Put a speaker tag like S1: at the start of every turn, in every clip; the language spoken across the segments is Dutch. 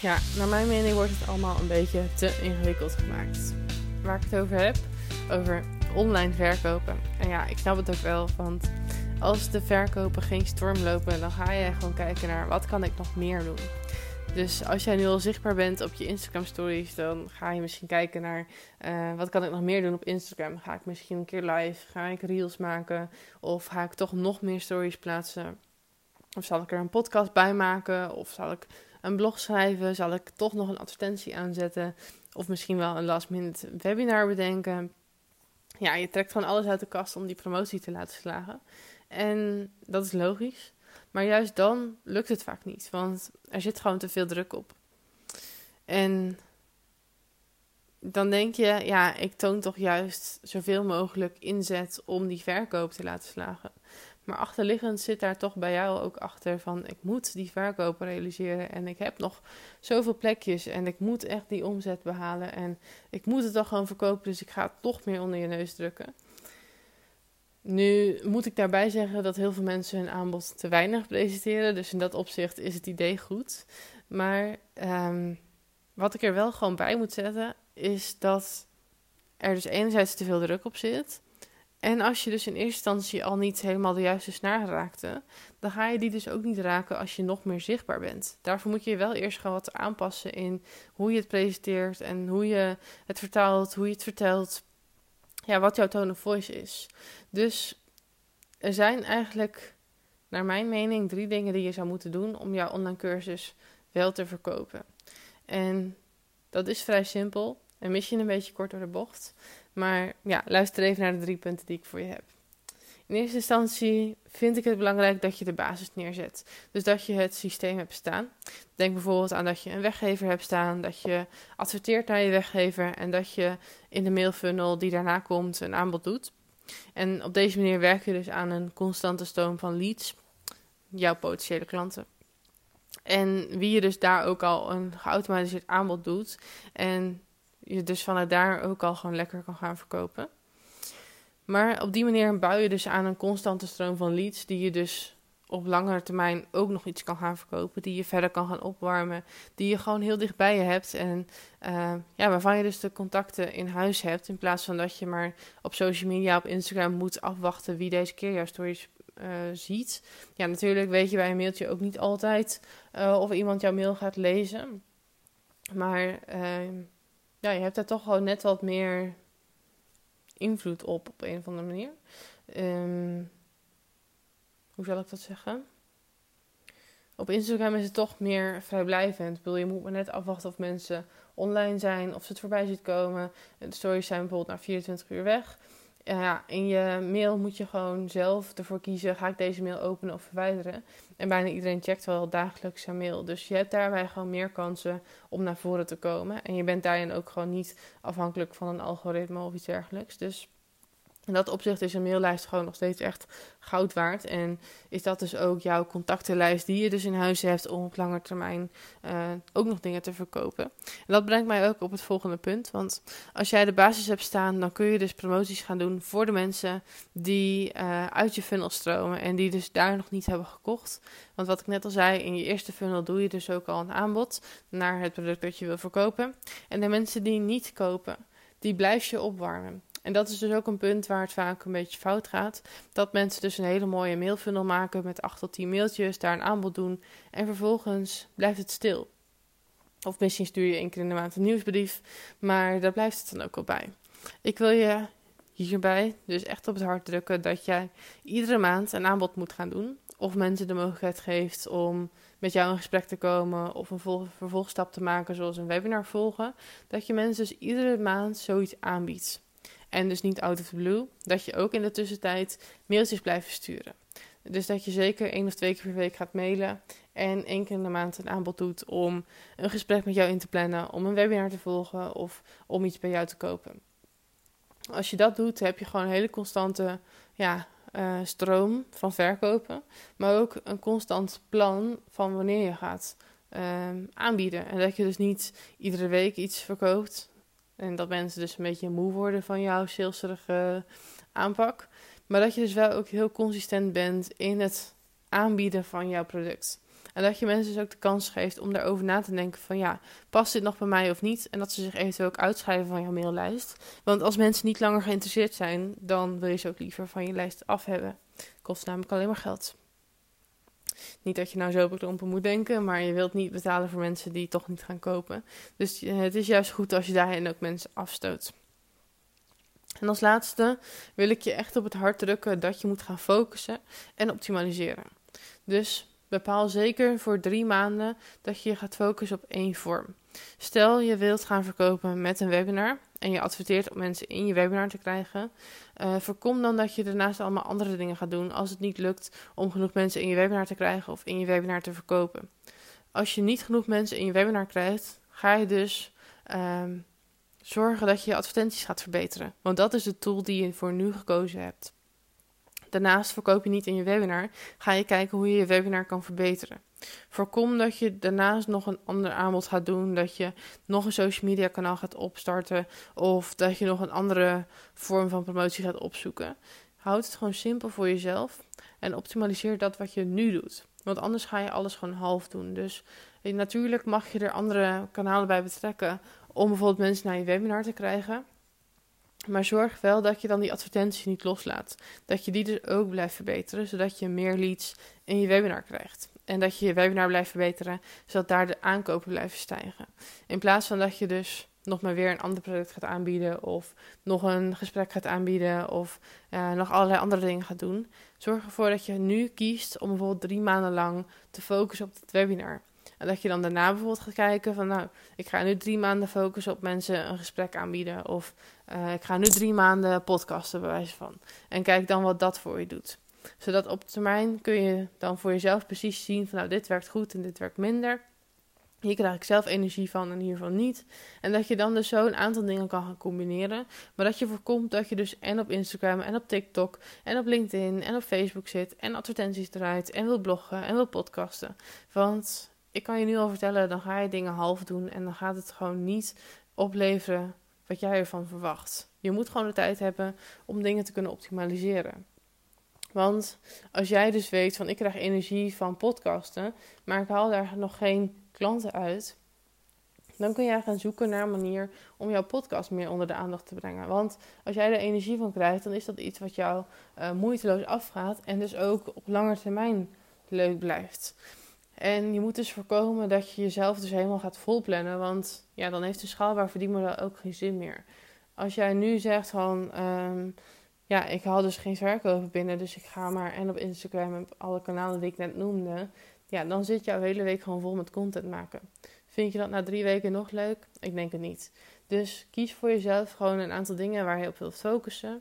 S1: Ja, naar mijn mening wordt het allemaal een beetje te ingewikkeld gemaakt. Waar ik het over heb, over online verkopen. En ja, ik snap het ook wel, want als de verkopen geen storm lopen, dan ga je gewoon kijken naar wat kan ik nog meer doen. Dus als jij nu al zichtbaar bent op je Instagram stories, dan ga je misschien kijken naar uh, wat kan ik nog meer doen op Instagram. Ga ik misschien een keer live, ga ik reels maken of ga ik toch nog meer stories plaatsen? Of zal ik er een podcast bij maken? Of zal ik een blog schrijven? Zal ik toch nog een advertentie aanzetten? Of misschien wel een last minute webinar bedenken? Ja, je trekt gewoon alles uit de kast om die promotie te laten slagen. En dat is logisch. Maar juist dan lukt het vaak niet, want er zit gewoon te veel druk op. En dan denk je, ja, ik toon toch juist zoveel mogelijk inzet om die verkoop te laten slagen. Maar achterliggend zit daar toch bij jou ook achter van ik moet die verkoop realiseren en ik heb nog zoveel plekjes en ik moet echt die omzet behalen en ik moet het toch gewoon verkopen, dus ik ga het toch meer onder je neus drukken. Nu moet ik daarbij zeggen dat heel veel mensen hun aanbod te weinig presenteren. Dus in dat opzicht is het idee goed. Maar ehm, wat ik er wel gewoon bij moet zetten, is dat er dus enerzijds te veel druk op zit. En als je dus in eerste instantie al niet helemaal de juiste snaar raakte, dan ga je die dus ook niet raken als je nog meer zichtbaar bent. Daarvoor moet je wel eerst gewoon wat aanpassen in hoe je het presenteert en hoe je het vertaalt, hoe je het vertelt ja, wat jouw tone of voice is. Dus er zijn eigenlijk, naar mijn mening, drie dingen die je zou moeten doen om jouw online cursus wel te verkopen. En dat is vrij simpel en misschien een beetje kort door de bocht. Maar ja, luister even naar de drie punten die ik voor je heb. In eerste instantie vind ik het belangrijk dat je de basis neerzet. Dus dat je het systeem hebt staan. Denk bijvoorbeeld aan dat je een weggever hebt staan, dat je adverteert naar je weggever en dat je in de mailfunnel die daarna komt een aanbod doet. En op deze manier werk je dus aan een constante stroom van leads, jouw potentiële klanten. En wie je dus daar ook al een geautomatiseerd aanbod doet en je dus vanuit daar ook al gewoon lekker kan gaan verkopen. Maar op die manier bouw je dus aan een constante stroom van leads, die je dus op langere termijn ook nog iets kan gaan verkopen, die je verder kan gaan opwarmen, die je gewoon heel dicht bij je hebt en uh, ja, waarvan je dus de contacten in huis hebt, in plaats van dat je maar op social media, op Instagram moet afwachten wie deze keer jouw stories uh, ziet. Ja, natuurlijk weet je bij een mailtje ook niet altijd uh, of iemand jouw mail gaat lezen, maar ehm, ja, je hebt daar toch gewoon net wat meer invloed op op een of andere manier. Um, hoe zal ik dat zeggen? Op Instagram is het toch meer vrijblijvend. Ik bedoel, je moet maar net afwachten of mensen online zijn, of ze het voorbij ziet komen. De stories zijn bijvoorbeeld na 24 uur weg. Ja, in je mail moet je gewoon zelf ervoor kiezen: ga ik deze mail openen of verwijderen? En bijna iedereen checkt wel dagelijks zijn mail. Dus je hebt daarbij gewoon meer kansen om naar voren te komen. En je bent daarin ook gewoon niet afhankelijk van een algoritme of iets dergelijks. Dus in dat opzicht is een maillijst gewoon nog steeds echt goud waard. En is dat dus ook jouw contactenlijst die je dus in huis hebt om op lange termijn uh, ook nog dingen te verkopen. En dat brengt mij ook op het volgende punt. Want als jij de basis hebt staan, dan kun je dus promoties gaan doen voor de mensen die uh, uit je funnel stromen en die dus daar nog niet hebben gekocht. Want wat ik net al zei, in je eerste funnel doe je dus ook al een aanbod naar het product dat je wil verkopen. En de mensen die niet kopen, die blijf je opwarmen. En dat is dus ook een punt waar het vaak een beetje fout gaat. Dat mensen dus een hele mooie mailfunnel maken met 8 tot 10 mailtjes, daar een aanbod doen en vervolgens blijft het stil. Of misschien stuur je één keer in de maand een nieuwsbrief, maar daar blijft het dan ook al bij. Ik wil je hierbij dus echt op het hart drukken dat jij iedere maand een aanbod moet gaan doen. Of mensen de mogelijkheid geeft om met jou in gesprek te komen of een vervolgstap te maken, zoals een webinar volgen. Dat je mensen dus iedere maand zoiets aanbiedt. En dus niet out of the blue, dat je ook in de tussentijd mailtjes blijft sturen. Dus dat je zeker één of twee keer per week gaat mailen en één keer in de maand een aanbod doet om een gesprek met jou in te plannen, om een webinar te volgen of om iets bij jou te kopen. Als je dat doet, heb je gewoon een hele constante ja, uh, stroom van verkopen, maar ook een constant plan van wanneer je gaat uh, aanbieden. En dat je dus niet iedere week iets verkoopt, en dat mensen dus een beetje moe worden van jouw saleserige aanpak. Maar dat je dus wel ook heel consistent bent in het aanbieden van jouw product. En dat je mensen dus ook de kans geeft om daarover na te denken van ja, past dit nog bij mij of niet? En dat ze zich eventueel ook uitschrijven van jouw maillijst. Want als mensen niet langer geïnteresseerd zijn, dan wil je ze ook liever van je lijst af hebben. Kost namelijk alleen maar geld. Niet dat je nou zo op bekrompen moet denken, maar je wilt niet betalen voor mensen die toch niet gaan kopen. Dus het is juist goed als je daarin ook mensen afstoot. En als laatste wil ik je echt op het hart drukken dat je moet gaan focussen en optimaliseren. Dus bepaal zeker voor drie maanden dat je je gaat focussen op één vorm. Stel je wilt gaan verkopen met een webinar en je adverteert om mensen in je webinar te krijgen. Uh, voorkom dan dat je daarnaast allemaal andere dingen gaat doen als het niet lukt om genoeg mensen in je webinar te krijgen of in je webinar te verkopen. Als je niet genoeg mensen in je webinar krijgt, ga je dus um, zorgen dat je je advertenties gaat verbeteren. Want dat is de tool die je voor nu gekozen hebt. Daarnaast verkoop je niet in je webinar, ga je kijken hoe je je webinar kan verbeteren. Voorkom dat je daarnaast nog een ander aanbod gaat doen, dat je nog een social media kanaal gaat opstarten of dat je nog een andere vorm van promotie gaat opzoeken. Houd het gewoon simpel voor jezelf en optimaliseer dat wat je nu doet. Want anders ga je alles gewoon half doen. Dus eh, natuurlijk mag je er andere kanalen bij betrekken om bijvoorbeeld mensen naar je webinar te krijgen. Maar zorg wel dat je dan die advertenties niet loslaat. Dat je die dus ook blijft verbeteren, zodat je meer leads in je webinar krijgt. En dat je je webinar blijft verbeteren, zodat daar de aankopen blijven stijgen. In plaats van dat je dus nog maar weer een ander product gaat aanbieden, of nog een gesprek gaat aanbieden, of uh, nog allerlei andere dingen gaat doen. Zorg ervoor dat je nu kiest om bijvoorbeeld drie maanden lang te focussen op het webinar. En dat je dan daarna bijvoorbeeld gaat kijken van nou, ik ga nu drie maanden focussen op mensen een gesprek aanbieden. Of uh, ik ga nu drie maanden podcasten bij wijze van. En kijk dan wat dat voor je doet. Zodat op termijn kun je dan voor jezelf precies zien van nou, dit werkt goed en dit werkt minder. Hier krijg ik zelf energie van en hiervan niet. En dat je dan dus zo een aantal dingen kan gaan combineren. Maar dat je voorkomt dat je dus en op Instagram en op TikTok en op LinkedIn en op Facebook zit. En advertenties draait en wil bloggen en wil podcasten. Want ik kan je nu al vertellen, dan ga je dingen half doen en dan gaat het gewoon niet opleveren wat jij ervan verwacht. Je moet gewoon de tijd hebben om dingen te kunnen optimaliseren. Want als jij dus weet van ik krijg energie van podcasten, maar ik haal daar nog geen klanten uit, dan kun jij gaan zoeken naar een manier om jouw podcast meer onder de aandacht te brengen. Want als jij er energie van krijgt, dan is dat iets wat jou uh, moeiteloos afgaat en dus ook op lange termijn leuk blijft. En je moet dus voorkomen dat je jezelf dus helemaal gaat volplannen. Want ja, dan heeft een schaalbaar verdienmodel ook geen zin meer. Als jij nu zegt van... Um, ja, ik haal dus geen verkopen binnen. Dus ik ga maar en op Instagram en op alle kanalen die ik net noemde. Ja, dan zit jouw hele week gewoon vol met content maken. Vind je dat na drie weken nog leuk? Ik denk het niet. Dus kies voor jezelf gewoon een aantal dingen waar je op wilt focussen.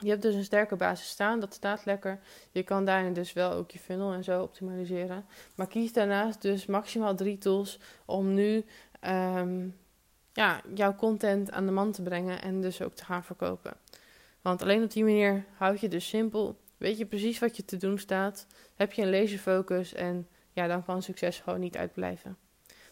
S1: Je hebt dus een sterke basis staan, dat staat lekker. Je kan daarin dus wel ook je funnel en zo optimaliseren. Maar kies daarnaast dus maximaal drie tools om nu um, ja, jouw content aan de man te brengen en dus ook te gaan verkopen. Want alleen op die manier houd je dus simpel. Weet je precies wat je te doen staat. Heb je een laserfocus en ja, dan kan succes gewoon niet uitblijven.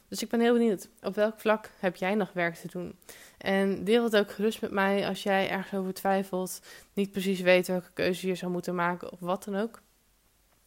S1: Dus ik ben heel benieuwd, op welk vlak heb jij nog werk te doen? En deel het ook gerust met mij als jij ergens over twijfelt, niet precies weet welke keuze je zou moeten maken of wat dan ook.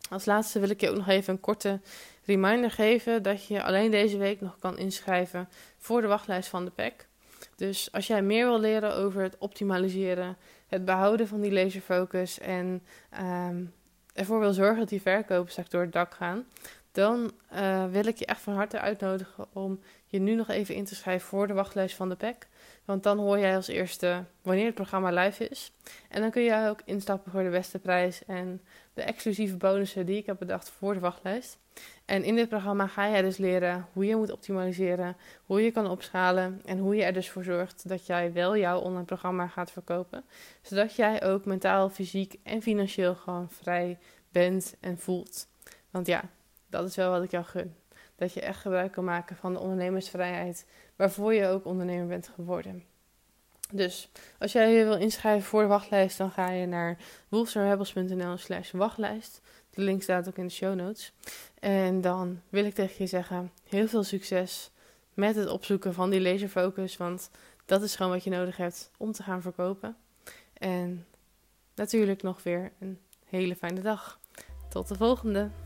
S1: Als laatste wil ik je ook nog even een korte reminder geven dat je alleen deze week nog kan inschrijven voor de wachtlijst van de PEC. Dus als jij meer wil leren over het optimaliseren, het behouden van die laserfocus en um, ervoor wil zorgen dat die verkopen straks door het dak gaan, dan uh, wil ik je echt van harte uitnodigen om je nu nog even in te schrijven voor de wachtlijst van de PEC. Want dan hoor jij als eerste wanneer het programma live is. En dan kun jij ook instappen voor de beste prijs en de exclusieve bonussen die ik heb bedacht voor de wachtlijst. En in dit programma ga jij dus leren hoe je moet optimaliseren, hoe je kan opschalen en hoe je er dus voor zorgt dat jij wel jouw online programma gaat verkopen. Zodat jij ook mentaal, fysiek en financieel gewoon vrij bent en voelt. Want ja, dat is wel wat ik jou gun. Dat je echt gebruik kan maken van de ondernemersvrijheid waarvoor je ook ondernemer bent geworden. Dus als jij je wil inschrijven voor de wachtlijst, dan ga je naar wolfsarrebels.nl slash wachtlijst. De link staat ook in de show notes. En dan wil ik tegen je zeggen, heel veel succes met het opzoeken van die laserfocus. Want dat is gewoon wat je nodig hebt om te gaan verkopen. En natuurlijk nog weer een hele fijne dag. Tot de volgende!